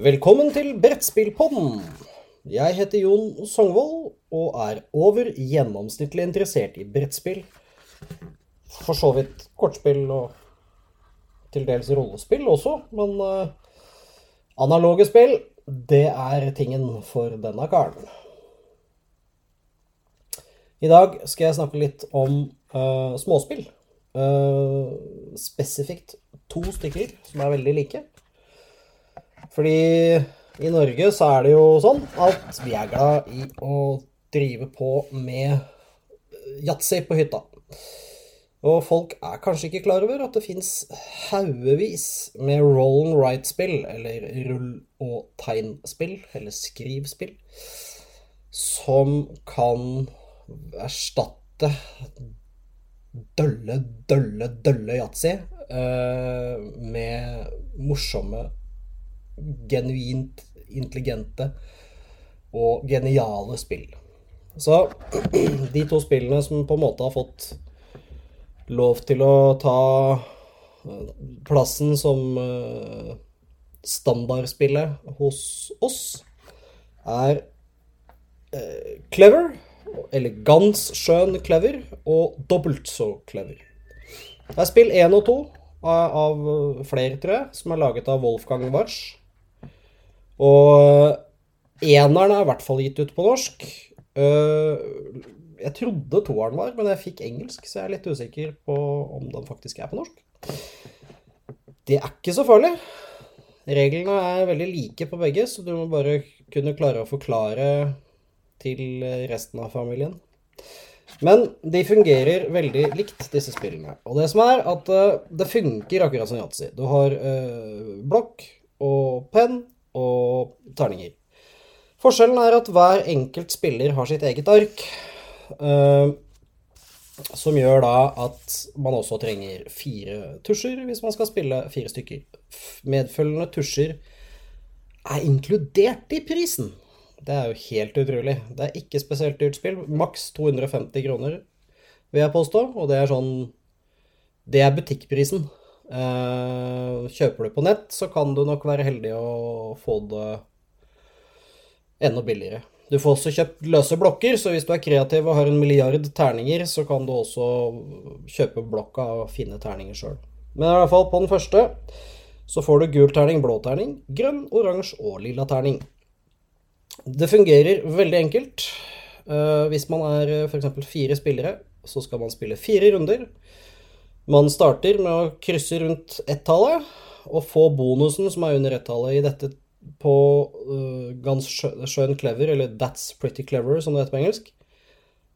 Velkommen til Brettspillpodden. Jeg heter Jon Songvold og er over gjennomsnittlig interessert i brettspill. For så vidt kortspill og til dels rollespill også, men uh, analoge spill, det er tingen for denne karen. I dag skal jeg snakke litt om uh, småspill. Uh, spesifikt to stykker som er veldig like. Fordi i Norge så er det jo sånn at vi er glad i å drive på med yatzy på hytta. Og folk er kanskje ikke klar over at det fins haugevis med roll and write-spill, eller rull- og tegnspill, eller skrivspill, som kan erstatte dølle, dølle, dølle yatzy eh, med morsomme, genuint intelligente og geniale spill. Så de to spillene som på en måte har fått lov til å ta eh, plassen som eh, standardspillet hos oss, er eh, Clever, eller Gans skjøn Clever, og dobbelt så Clever. Det er spill én og to av, flere, tror jeg, som er laget av Wolfgang Warsch. Og eneren er i hvert fall gitt ut på norsk. Uh, jeg trodde toeren var, men jeg fikk engelsk, så jeg er litt usikker på om den faktisk er på norsk. Det er ikke så farlig. Reglene er veldig like på begge, så du må bare kunne klare å forklare til resten av familien. Men de fungerer veldig likt, disse spillene. Og det som er at uh, det funker akkurat som yatzy. Du har uh, blokk og penn og terninger. Forskjellen er at hver enkelt spiller har sitt eget ark. Uh, som gjør da at man også trenger fire tusjer hvis man skal spille fire stykker. Medfølgende tusjer er inkludert i prisen. Det er jo helt utrolig. Det er ikke spesielt dyrt spill. Maks 250 kroner, vil jeg påstå. Og det er sånn Det er butikkprisen. Uh, kjøper du på nett, så kan du nok være heldig å få det enda billigere. Du får også kjøpt løse blokker, så hvis du er kreativ og har en milliard terninger, så kan du også kjøpe blokka og finne terninger sjøl. Men i hvert fall på den første så får du gul terning, blå terning, grønn, oransje og lilla terning. Det fungerer veldig enkelt. Hvis man er f.eks. fire spillere, så skal man spille fire runder. Man starter med å krysse rundt ett-tallet og få bonusen som er under ett-tallet i dette på uh, Gans skjønn clever, eller That's pretty clever, som det heter på engelsk.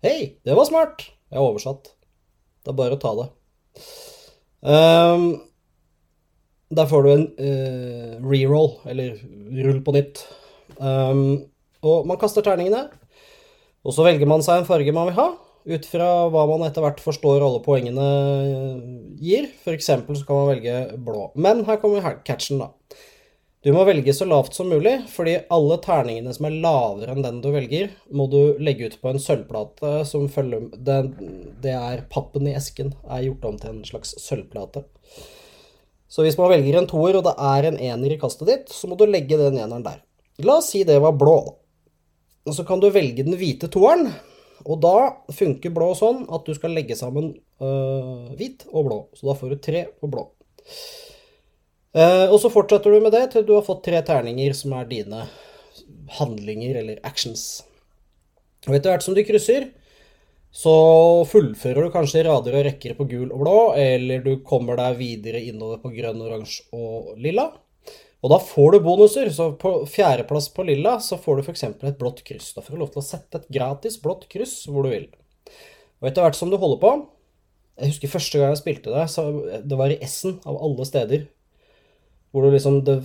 Hei, det var smart! Jeg har oversatt. Det er bare å ta det. Um, der får du en uh, reroll, eller rull på nytt. Um, og man kaster terningene, og så velger man seg en farge man vil ha, ut fra hva man etter hvert forstår alle poengene gir. For eksempel så kan man velge blå. Men her kommer catchen, da. Du må velge så lavt som mulig, fordi alle terningene som er lavere enn den du velger, må du legge ut på en sølvplate som følger Det, det er pappen i esken er gjort om til en slags sølvplate. Så hvis man velger en toer, og det er en ener i kastet ditt, så må du legge den eneren der. La oss si det var blå, da. Og så kan du velge den hvite toeren. Og da funker blå sånn at du skal legge sammen øh, hvit og blå. Så da får du tre på blå. Uh, og så fortsetter du med det til du har fått tre terninger som er dine handlinger eller actions. Og etter hvert som du krysser, så fullfører du kanskje rader og rekker på gul og blå, eller du kommer deg videre innover på grønn, oransje og lilla. Og da får du bonuser. Så på fjerdeplass på lilla så får du f.eks. et blått kryss. Da får du lov til å sette et gratis blått kryss hvor du vil. Og etter hvert som du holder på Jeg husker første gang jeg spilte det, så det var i Essen av alle steder hvor det liksom det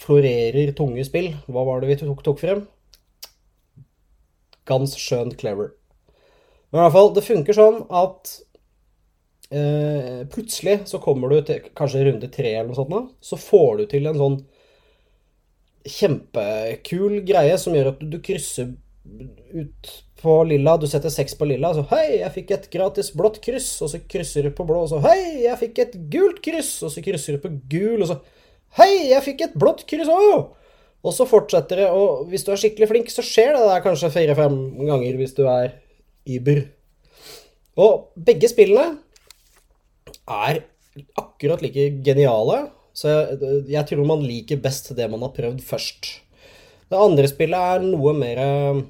florerer tunge spill. Hva var det vi tok, tok frem? Gans skjønt clever. Men i hvert fall, det funker sånn at eh, plutselig så kommer du til kanskje runde tre eller noe sånt, nå, så får du til en sånn kjempekul greie som gjør at du, du krysser ut på lilla, du setter seks på lilla, så hei, jeg fikk et gratis blått kryss, og så krysser du på blå, og så hei, jeg fikk et gult kryss, og så krysser du på gul, og så Hei, jeg fikk et blått kryss òg! Og så fortsetter det, og hvis du er skikkelig flink, så skjer det der kanskje fire-fem ganger hvis du er Uber. Og begge spillene er akkurat like geniale, så jeg, jeg tror man liker best det man har prøvd først. Det andre spillet er noe mer eh,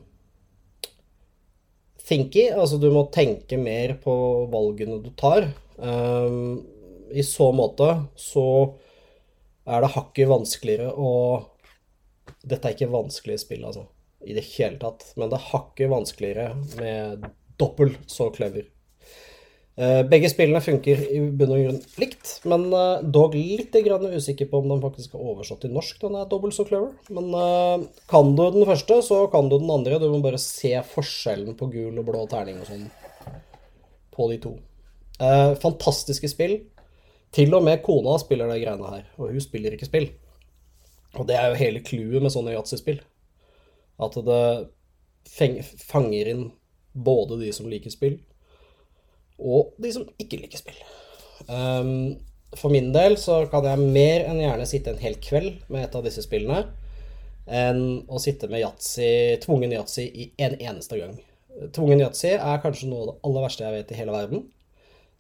thinky, altså du må tenke mer på valgene du tar. Um, I så måte så er det hakket vanskeligere å Dette er ikke vanskelige spill, altså, i det hele tatt, men det er hakket vanskeligere med dobbelt så clever. Uh, begge spillene funker i bunn og grunn likt, men uh, dog litt usikker på om den faktisk er oversatt til norsk, den er dobbelt så clever. Men uh, kan du den første, så kan du den andre. Du må bare se forskjellen på gul og blå terning og sånn på de to. fantastiske spill. Til og med kona spiller de greiene her, og hun spiller ikke spill. Og det er jo hele clouet med sånne yatzy-spill. At det fanger inn både de som liker spill, og de som ikke liker spill. Um, for min del så kan jeg mer enn gjerne sitte en hel kveld med et av disse spillene enn å sitte med yatzy, tvungen yatzy i en eneste gang. Tvungen yatzy er kanskje noe av det aller verste jeg vet i hele verden.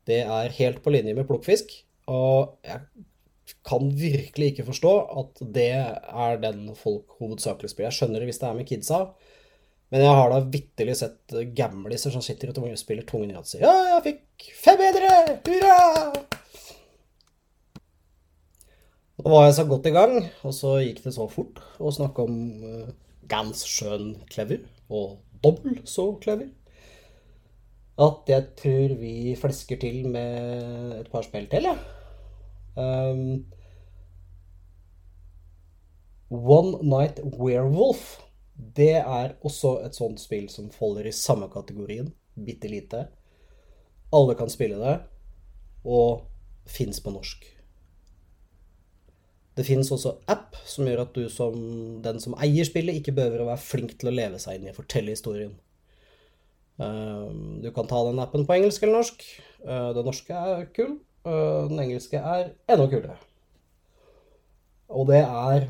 Det er helt på linje med plukkfisk. Og jeg kan virkelig ikke forstå at det er den folk hovedsakelig spiller. Jeg skjønner det hvis det er med kidsa, men jeg har da vitterlig sett gamliser som sitter og spiller tvungen yatzy. Ja, jeg fikk fem bedre! Hurra! Da var jeg så godt i gang, og så gikk det så fort å snakke om uh, gans schön clever og dobbel så clever at jeg tror vi flesker til med et par spill til, jeg. Ja. Um, One Night Werewolf. Det er også et sånt spill som faller i samme kategorien. Bitte lite. Alle kan spille det, og fins på norsk. Det fins også app som gjør at du som den som eier spillet, ikke behøver å være flink til å leve seg inn i å fortelle historien. Um, du kan ta den appen på engelsk eller norsk. Den norske er kul. Eh, den engelske er enda kulere. Og det er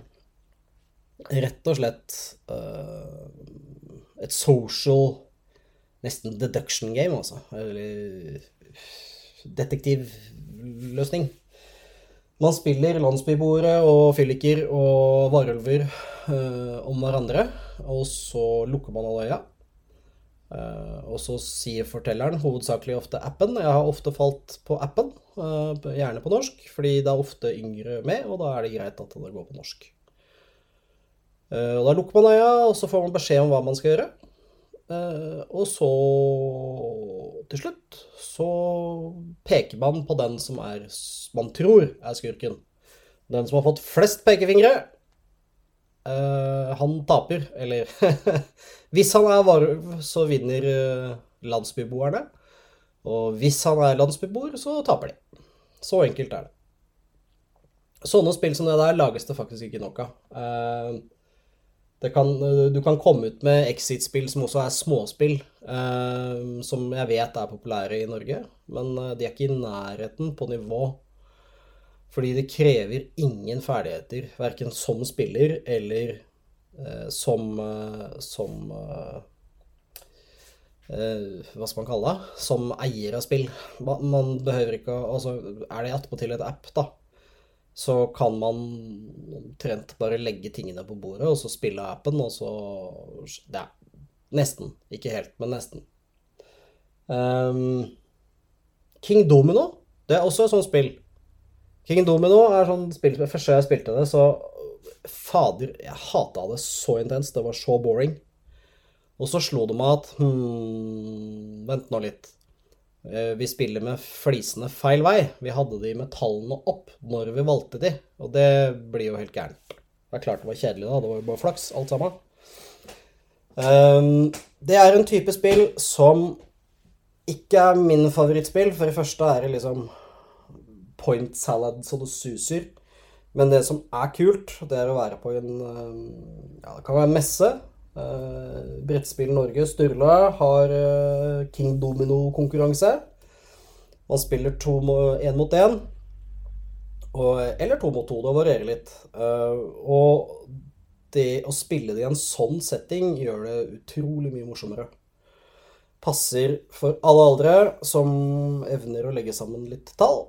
rett og slett uh, et social Nesten deduction game, altså. Eller detektivløsning. Man spiller landsbyboere og fylliker og varulver uh, om hverandre, og så lukker man alle øya. Uh, og så sier fortelleren hovedsakelig ofte appen. Jeg har ofte falt på appen, uh, gjerne på norsk, fordi det er ofte yngre med, og da er det greit at det går på norsk. Uh, og Da lukker man øya, og så får man beskjed om hva man skal gjøre. og så, til slutt, så peker man på den som er, man tror er skurken. Den som har fått flest pekefingre, Uh, han taper, eller Hvis han er varulv, så vinner landsbyboerne. Og hvis han er landsbyboer, så taper de. Så enkelt er det. Sånne spill som det der lages det faktisk ikke nok av. Kan, du kan komme ut med Exit-spill som også er småspill, som jeg vet er populære i Norge, men de er ikke i nærheten på nivå fordi det krever ingen ferdigheter, verken som spiller eller eh, som eh, Som eh, eh, Hva skal man kalle det? Som eier av spill. Man, man behøver ikke å Altså, er det attpåtil et app, da, så kan man omtrent bare legge tingene på bordet, og så spille appen, og så er nesten. Ikke helt, men nesten. Um, King Domino, det er også et sånt spill King Domino er sånn spill Første gang jeg spilte det, så Fader, jeg hata det så intenst. Det var så boring. Og så slo det meg at hmm, Vent nå litt. Eh, vi spiller med flisene feil vei. Vi hadde de med tallene opp når vi valgte de, og det blir jo helt gærent. Det er klart det var kjedelig, da. Det var jo bare flaks, alt sammen. Um, det er en type spill som ikke er min favorittspill. For det første er det liksom point salad så det suser. Men det som er kult, det er å være på en eh, Ja, det kan være messe. Uh, Brettspill Norge, Sturla, har uh, King Domino-konkurranse. Man spiller én mot én. Eller to mot to. Det varierer litt. Uh, og det å spille det i en sånn setting gjør det utrolig mye morsommere. Passer for alle aldre som evner å legge sammen litt tall.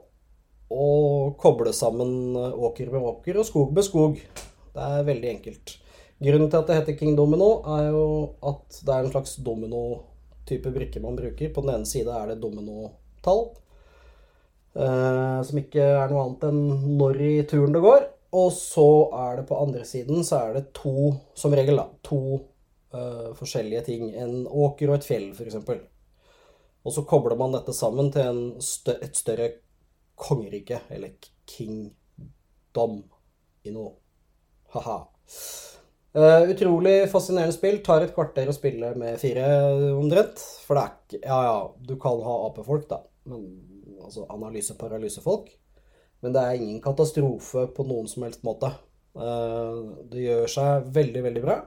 Og koble sammen åker med åker og skog med skog. Det er veldig enkelt. Grunnen til at det heter King Domino, er jo at det er en slags domino-type brikke man bruker. På den ene side er det dominotall, eh, som ikke er noe annet enn når i turen det går. Og så er det på andre siden så er det to, som regel, da, to uh, forskjellige ting. En åker og et fjell, f.eks. Og så kobler man dette sammen til stø et større kongerike, eller kingdom, i noe. Ha-ha. Uh, utrolig fascinerende spill. Tar et kvarter å spille med fire, omtrent. For det er ikke Ja, ja, du kan ha AP-folk, da. Men altså analyse-paralyse-folk. Men det er ingen katastrofe på noen som helst måte. Uh, det gjør seg veldig, veldig bra.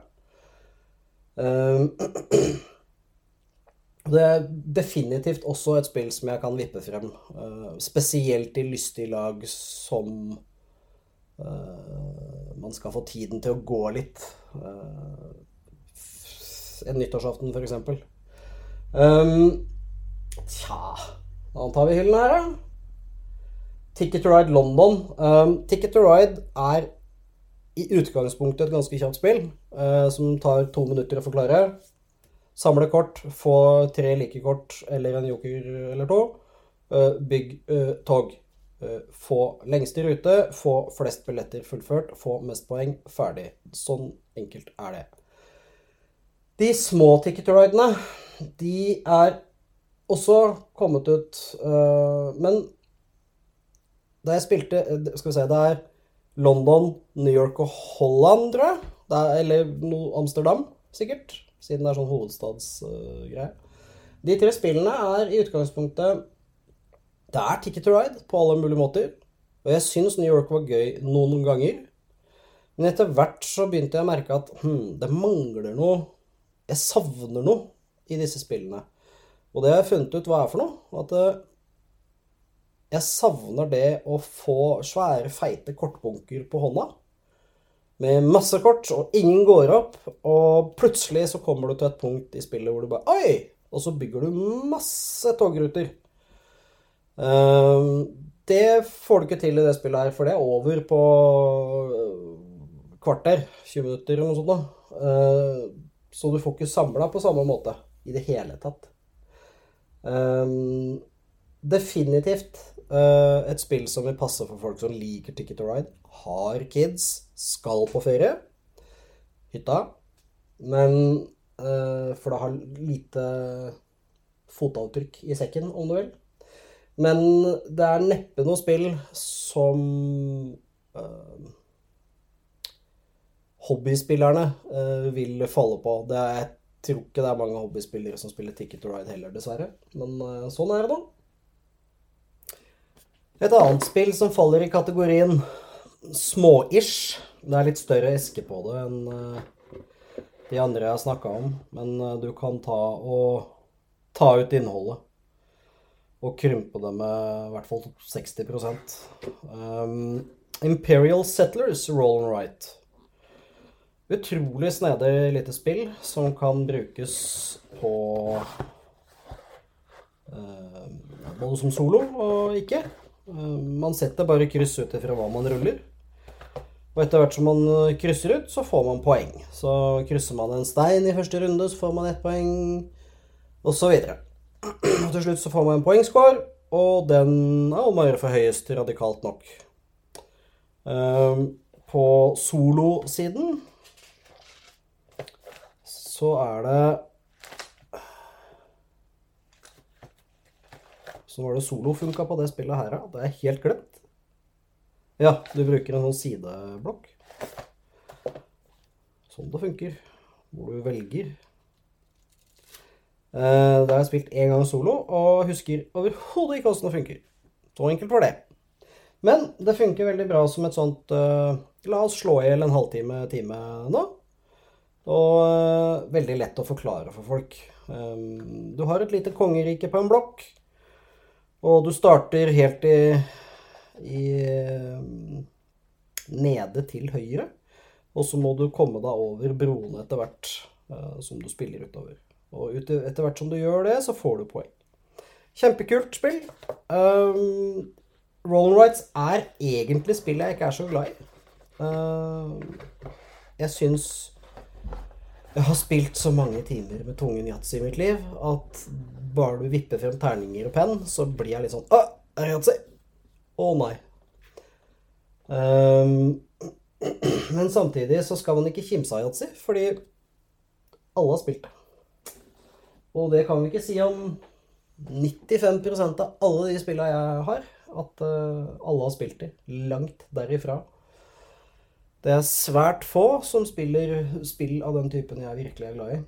Uh, det er definitivt også et spill som jeg kan vippe frem. Spesielt i lystige lag som man skal få tiden til å gå litt. En nyttårsaften, f.eks. Um, tja Da tar vi hyllen her, da? Ticket to Ride London. Um, Ticket to Ride er i utgangspunktet et ganske kjapt spill uh, som tar to minutter å forklare. Samle kort, få tre like kort eller en joker eller to. Uh, bygg uh, tog. Få lengste rute, få flest billetter fullført, få mest poeng. Ferdig. Sånn enkelt er det. De små ticket-ridene, de er også kommet ut, men da jeg spilte eh, Skal vi se Det er London, New York og Holland, tror jeg. Er, eller no, Amsterdam, sikkert. Siden det er sånn hovedstadsgreie. De tre spillene er i utgangspunktet Det er Ticket to Ride på alle mulige måter. Og jeg syns New York var gøy noen ganger. Men etter hvert så begynte jeg å merke at hm, det mangler noe Jeg savner noe i disse spillene. Og det har jeg funnet ut hva er for noe. At uh, jeg savner det å få svære, feite kortbunker på hånda. Med masse kort, og ingen går opp. Og plutselig så kommer du til et punkt i spillet hvor du bare Oi! Og så bygger du masse togruter. Ehm, det får du ikke til i det spillet her, for det er over på kvarter. 20 minutter eller noe sånt. da. så du får ikke samla på samme måte i det hele tatt. Ehm, definitivt Uh, et spill som vil passe for folk som liker Ticket to Ride, har kids, skal på ferie. Hytta. Men uh, For det har lite fotavtrykk i sekken, om du vil. Men det er neppe noe spill som uh, hobbyspillerne vil falle på. Det er, jeg tror ikke det er mange hobbyspillere som spiller Ticket to Ride heller, dessverre. Men sånn er det, da. Et annet spill som faller i kategorien små-ish Det er litt større eske på det enn de andre jeg har snakka om. Men du kan ta og ta ut innholdet. Og krympe det med i hvert fall 60 um, Imperial Settlers Roll and Right. Utrolig snedig lite spill som kan brukes på uh, Både som solo og ikke. Uh, man setter bare kryss ut ifra hva man ruller. Og etter hvert som man eh, krysser ut, så får man poeng. Så krysser man en stein i første runde, så får man ett poeng, og så videre. Og til slutt så får man en poengscore, og den er om å gjøre for høyest radikalt nok. Eh, på solosiden så er det Så var det solofunka på det spillet her, ja. Det er helt glemt. Ja, du bruker en sånn sideblokk. Sånn det funker. Hvor du velger. Eh, da har jeg spilt én gang solo, og husker overhodet ikke åssen det funker. Så enkelt var det. Men det funker veldig bra som et sånt uh, La oss slå i hjel en halvtime, time nå. Og uh, veldig lett å forklare for folk. Um, du har et lite kongerike på en blokk. Og du starter helt i, i Nede til høyre. Og så må du komme deg over broene etter hvert uh, som du spiller utover. Og etter hvert som du gjør det, så får du poeng. Kjempekult spill. Um, Roll Rights er egentlig spillet jeg ikke er så glad i. Uh, jeg syns jeg har spilt så mange timer med tungen yatzy i mitt liv at bare du vipper frem terninger og penn, så blir jeg litt sånn Å, er det yatzy? Å nei. Um, men samtidig så skal man ikke kimse av yatzy, fordi alle har spilt det. Og det kan vi ikke si om 95% av alle de spillene jeg har, at uh, alle har spilt de. Langt derifra. Det er svært få som spiller spill av den typen jeg virkelig er glad i.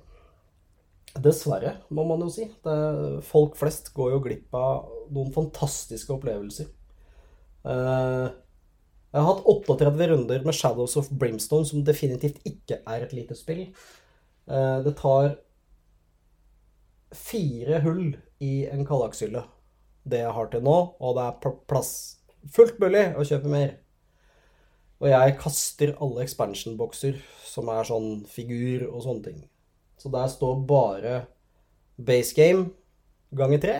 Dessverre, må man jo si. Det, folk flest går jo glipp av noen fantastiske opplevelser. Uh, jeg har hatt 38 runder med Shadows of Brimstone, som definitivt ikke er et lite spill. Uh, det tar fire hull i en kallakshylle, det jeg har til nå, og det er plass fullt mulig å kjøpe mer. Og jeg kaster alle expansion-bokser som er sånn figur og sånne ting. Så der står bare base game ganger tre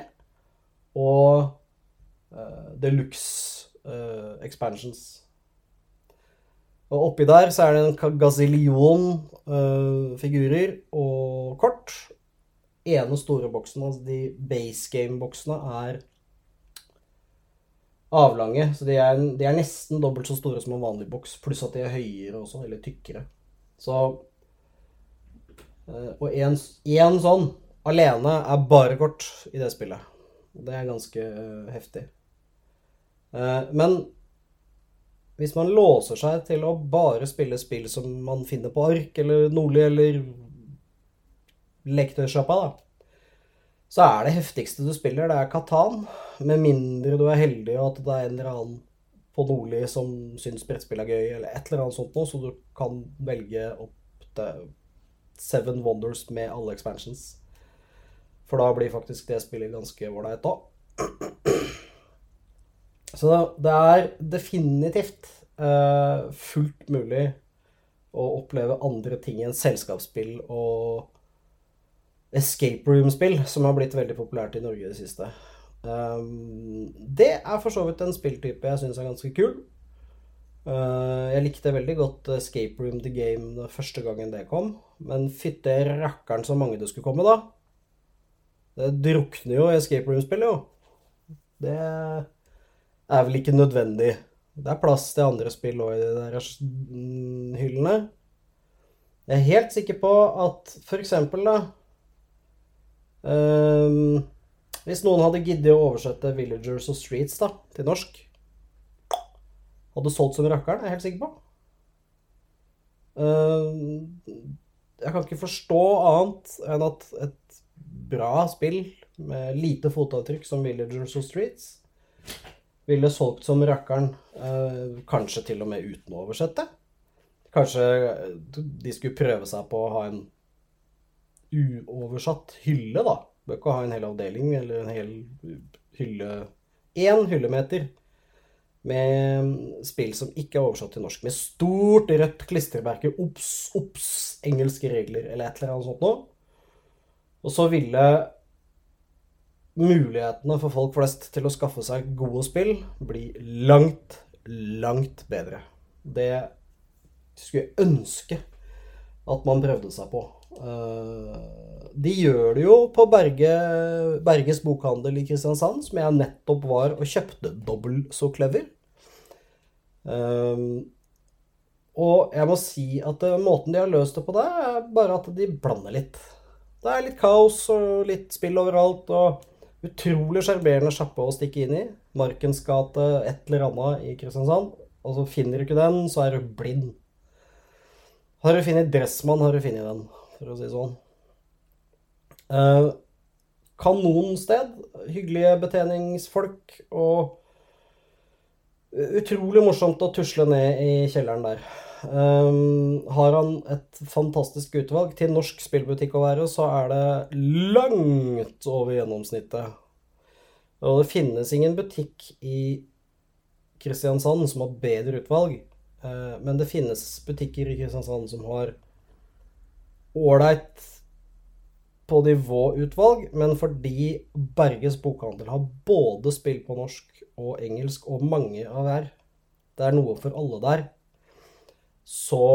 og uh, deluxe uh, expansions. Og oppi der så er det en gazillion uh, figurer og kort ene store boksen, altså de base game-boksene, er avlange. Så de er, de er, nesten dobbelt så store som en vanlig boks, pluss at de er høyere også, eller tykkere. Så eh, Og én sånn alene er bare kort i det spillet. Det er ganske uh, heftig. Uh, men hvis man låser seg til å bare spille spill som man finner på ark eller Nordli eller leketøysjappa, da, så er det heftigste du spiller, det er Katan. Med mindre du er heldig og at det er en eller annen på Nordli som syns brettspill er gøy, eller et eller annet sånt noe, så du kan velge opp til Seven Wonders med alle expansions. For da blir faktisk det spillet ganske ålreit òg. Så det er definitivt uh, fullt mulig å oppleve andre ting enn selskapsspill og escape room-spill som har blitt veldig populært i Norge i det siste. Um, det er for så vidt en spilltype jeg syns er ganske kul. Uh, jeg likte veldig godt Escape Room The Game første gangen det kom. Men fytte rakkeren så mange det skulle komme, da. Det drukner jo i Escape Room-spillet, jo. Det er vel ikke nødvendig. Det er plass til andre spill òg i de der hyllene. Jeg er helt sikker på at eksempel, da Um, hvis noen hadde giddet å oversette 'Villagers og Streets' da, til norsk Hadde solgt som rakkeren, er jeg helt sikker på. Um, jeg kan ikke forstå annet enn at et bra spill med lite fotavtrykk som 'Villagers og Streets' ville solgt som rakkeren, uh, kanskje til og med uten å oversette. Kanskje de skulle prøve seg på å ha en uoversatt hylle, da. Bør ikke ha en hel avdeling eller en hel hylle Én hyllemeter med spill som ikke er oversatt til norsk. Med stort rødt klistremerke. Obs, obs, engelske regler, eller et eller annet sånt noe. Og så ville mulighetene for folk flest til å skaffe seg gode spill bli langt, langt bedre. Det skulle jeg ønske at man prøvde seg på. Eh, de gjør det jo på Berge, Berges bokhandel i Kristiansand, som jeg nettopp var og kjøpte dobbelt så clever. Um, og jeg må si at måten de har løst det på der, er bare at de blander litt. Det er litt kaos og litt spill overalt, og utrolig sjarmerende sjappe å stikke inn i. Markens gate, et eller annet i Kristiansand. Og så finner du ikke den, så er du blind. Har du funnet Dressmann, har du funnet den for å si sånn. Eh, kanonsted. Hyggelige betjeningsfolk og utrolig morsomt å tusle ned i kjelleren der. Um, har han et fantastisk utvalg. Til norsk spillbutikk å være, så er det langt over gjennomsnittet. Og det finnes ingen butikk i Kristiansand som har bedre utvalg uh, men det finnes butikker i Kristiansand som har ålreit på nivåutvalg, men fordi Berges bokhandel har både spill på norsk og engelsk, og mange av hver, det er noe for alle der, så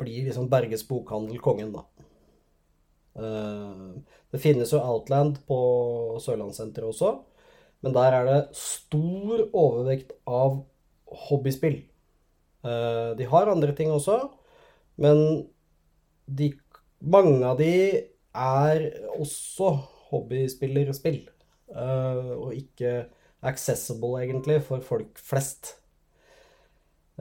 blir liksom Berges bokhandel kongen, da. Eh, det finnes jo Outland på Sørlandssenteret også, men der er det stor overvekt av hobbyspill. Eh, de har andre ting også, men de, mange av de er også hobbyspillerspill. Uh, og ikke accessible, egentlig, for folk flest.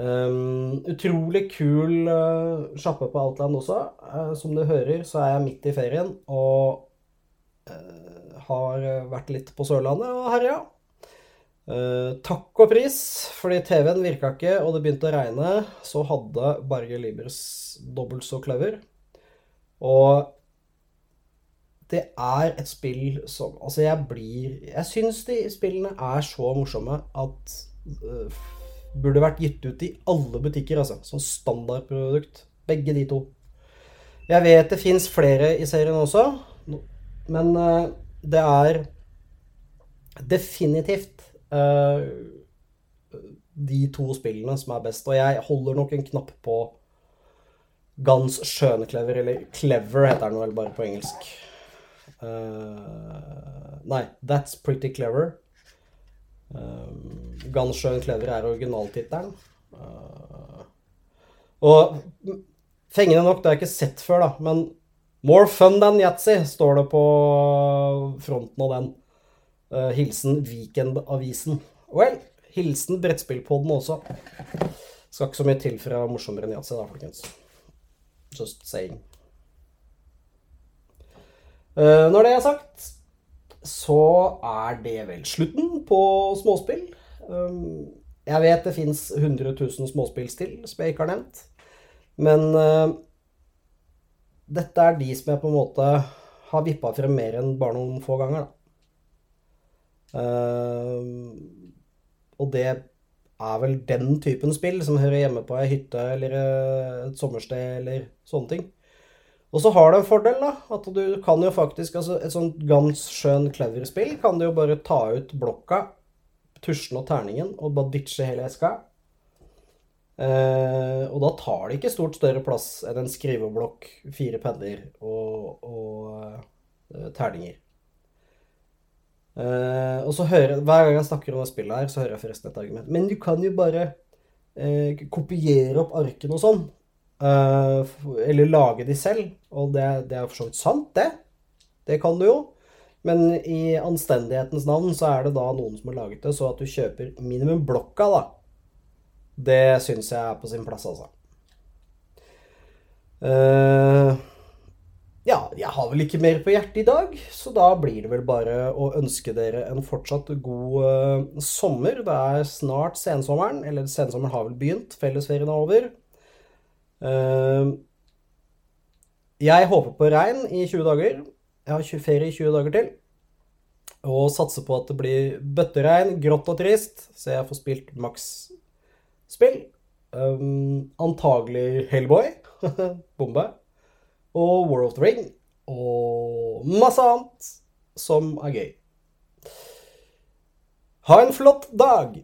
Um, utrolig kul uh, sjappe på Outland også. Uh, som du hører, så er jeg midt i ferien og har vært litt på Sørlandet og herja. takk og pris, fordi TV-en virka ikke og det begynte å regne, så hadde Barge Libers dobbelt så clever. Og det er et spill som Altså, jeg blir Jeg syns de spillene er så morsomme at uh, burde vært gitt ut i alle butikker, altså. Som standardprodukt. Begge de to. Jeg vet det fins flere i serien også, men uh, det er definitivt uh, de to spillene som er best. Og jeg holder nok en knapp på Gans skjøneklever, eller Clever heter den vel bare på engelsk. Uh, nei, That's Pretty Clever. Uh, Gans Clever er originaltittelen. Uh, og fengende nok, det har jeg ikke sett før, da, men More fun than yatzy, står det på fronten av den. Uh, hilsen Weekendavisen. Well, hilsen brettspillpodden også. Skal ikke så mye til fra morsommere enn yatzy, da, folkens. Just saying. Eh, når det er sagt, så er det vel slutten på småspill. Um, jeg vet det fins 100 000 småspill til som jeg ikke har nevnt. Men uh, dette er de som jeg på en måte har vippa frem mer enn bare noen få ganger. Uh, og det er vel den typen spill som hører hjemme på ei hytte eller et sommersted eller sånne ting. Og så har det en fordel, da. At du kan jo faktisk altså Et sånt gans skjønn clever-spill kan du jo bare ta ut blokka, tusjen og terningen, og bare ditche hele eska. Eh, og da tar det ikke stort større plass enn en skriveblokk, fire penner og, og eh, terninger. Eh, og så hører Hver gang jeg snakker om det spillet her, så hører jeg forresten et argument. Men du kan jo bare uh, kopiere opp arkene og sånn. Uh, eller lage de selv. Og det, det er for så vidt sant, det. Det kan du jo. Men i anstendighetens navn så er det da noen som har laget det, så at du kjøper minimum blokka, da. Det syns jeg er på sin plass, altså. Uh, ja, jeg har vel ikke mer på hjertet i dag, så da blir det vel bare å ønske dere en fortsatt god uh, sommer. Det er snart sensommeren, eller sensommeren har vel begynt, fellesferien er over. Uh, jeg håper på regn i 20 dager. Jeg har ferie i 20 dager til. Og satser på at det blir bøtteregn, grått og trist, så jeg får spilt maks spill. Um, antagelig Hellboy. Bombe. Og War of the Ring. Og masse annet som er gøy. Ha en flott dag!